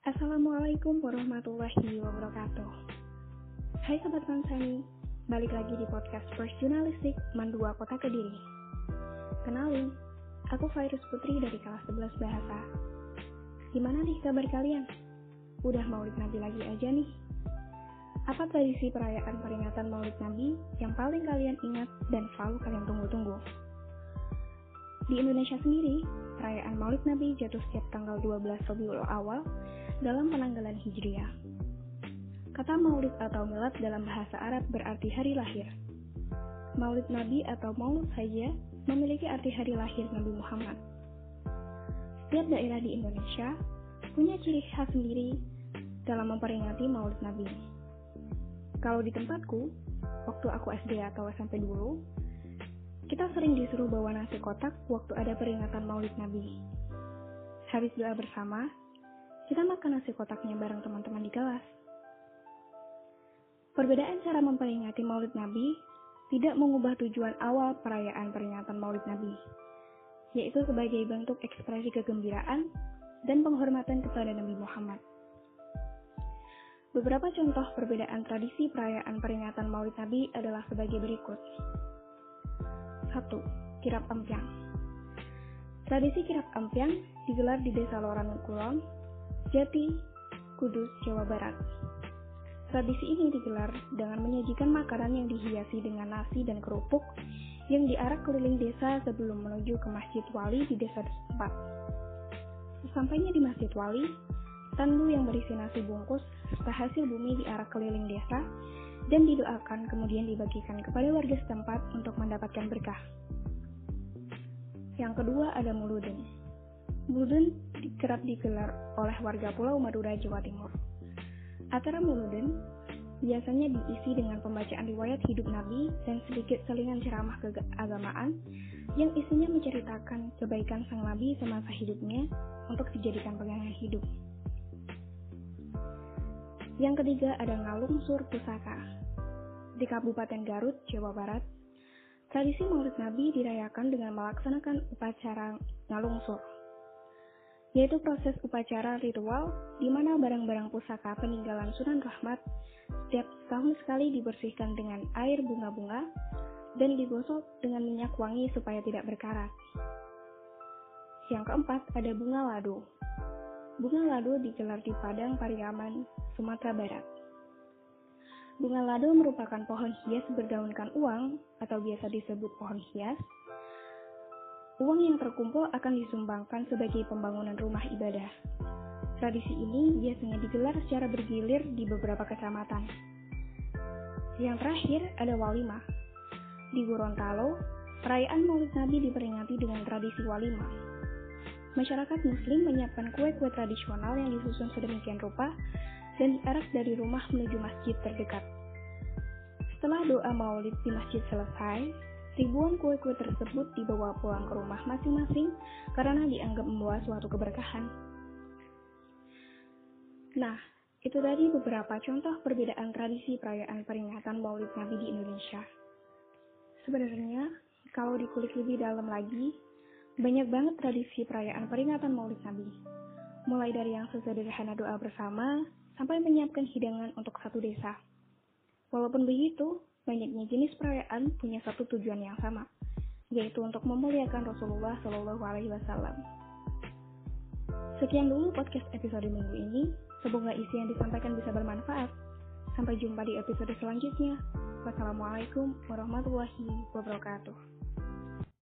Assalamualaikum warahmatullahi wabarakatuh. Hai Sobat Mansani, balik lagi di podcast First Journalistik Mandua Kota Kediri. Kenalin, aku Virus Putri dari kelas 11 Bahasa. Gimana nih kabar kalian? Udah maulid Nabi lagi aja nih? Apa tradisi perayaan peringatan maulid Nabi yang paling kalian ingat dan selalu kalian tunggu-tunggu? Di Indonesia sendiri, perayaan maulid Nabi jatuh setiap tanggal 12 Rabiul Awal dalam penanggalan Hijriah. Kata maulid atau milad dalam bahasa Arab berarti hari lahir. Maulid Nabi atau maulud saja memiliki arti hari lahir Nabi Muhammad. Setiap daerah di Indonesia punya ciri khas sendiri dalam memperingati maulid Nabi. Kalau di tempatku, waktu aku SD atau SMP dulu, kita sering disuruh bawa nasi kotak waktu ada peringatan maulid Nabi. Habis doa bersama, kita makan nasi kotaknya bareng teman-teman di kelas. Perbedaan cara memperingati Maulid Nabi tidak mengubah tujuan awal perayaan peringatan Maulid Nabi, yaitu sebagai bentuk ekspresi kegembiraan dan penghormatan kepada Nabi Muhammad. Beberapa contoh perbedaan tradisi perayaan peringatan Maulid Nabi adalah sebagai berikut. 1. Kirap Empyang Tradisi kirap empyang digelar di Desa Loran Kulon, Jati, Kudus, Jawa Barat. Tradisi ini digelar dengan menyajikan makanan yang dihiasi dengan nasi dan kerupuk yang diarak keliling desa sebelum menuju ke Masjid Wali di desa setempat. Sesampainya di Masjid Wali, tandu yang berisi nasi bungkus serta hasil bumi diarak keliling desa dan didoakan kemudian dibagikan kepada warga setempat untuk mendapatkan berkah. Yang kedua ada muluden. Muluden kerap digelar oleh warga Pulau Madura, Jawa Timur. Acara Muluden biasanya diisi dengan pembacaan riwayat hidup Nabi dan sedikit selingan ceramah keagamaan yang isinya menceritakan kebaikan sang Nabi semasa hidupnya untuk dijadikan pegangan hidup. Yang ketiga ada Ngalungsur Pusaka. Di Kabupaten Garut, Jawa Barat, tradisi Maulid Nabi dirayakan dengan melaksanakan upacara ngalungsur yaitu proses upacara ritual di mana barang-barang pusaka peninggalan Sunan Rahmat setiap tahun sekali dibersihkan dengan air bunga-bunga dan digosok dengan minyak wangi supaya tidak berkarat. Yang keempat, ada bunga lado. Bunga lado digelar di Padang Pariaman, Sumatera Barat. Bunga lado merupakan pohon hias berdaunkan uang atau biasa disebut pohon hias Uang yang terkumpul akan disumbangkan sebagai pembangunan rumah ibadah. Tradisi ini biasanya digelar secara bergilir di beberapa kecamatan. Yang terakhir ada walimah. Di Gorontalo, perayaan Maulid Nabi diperingati dengan tradisi walimah. Masyarakat muslim menyiapkan kue-kue tradisional yang disusun sedemikian rupa dan diarak dari rumah menuju masjid terdekat. Setelah doa maulid di masjid selesai, Ribuan kue-kue tersebut dibawa pulang ke rumah masing-masing karena dianggap membawa suatu keberkahan. Nah, itu tadi beberapa contoh perbedaan tradisi perayaan peringatan Maulid Nabi di Indonesia. Sebenarnya, kalau dikulik lebih dalam lagi, banyak banget tradisi perayaan peringatan Maulid Nabi. Mulai dari yang sesederhana doa bersama, sampai menyiapkan hidangan untuk satu desa. Walaupun begitu, banyaknya jenis perayaan punya satu tujuan yang sama, yaitu untuk memuliakan Rasulullah Shallallahu Alaihi Wasallam. Sekian dulu podcast episode minggu ini. Semoga isi yang disampaikan bisa bermanfaat. Sampai jumpa di episode selanjutnya. Wassalamualaikum warahmatullahi wabarakatuh.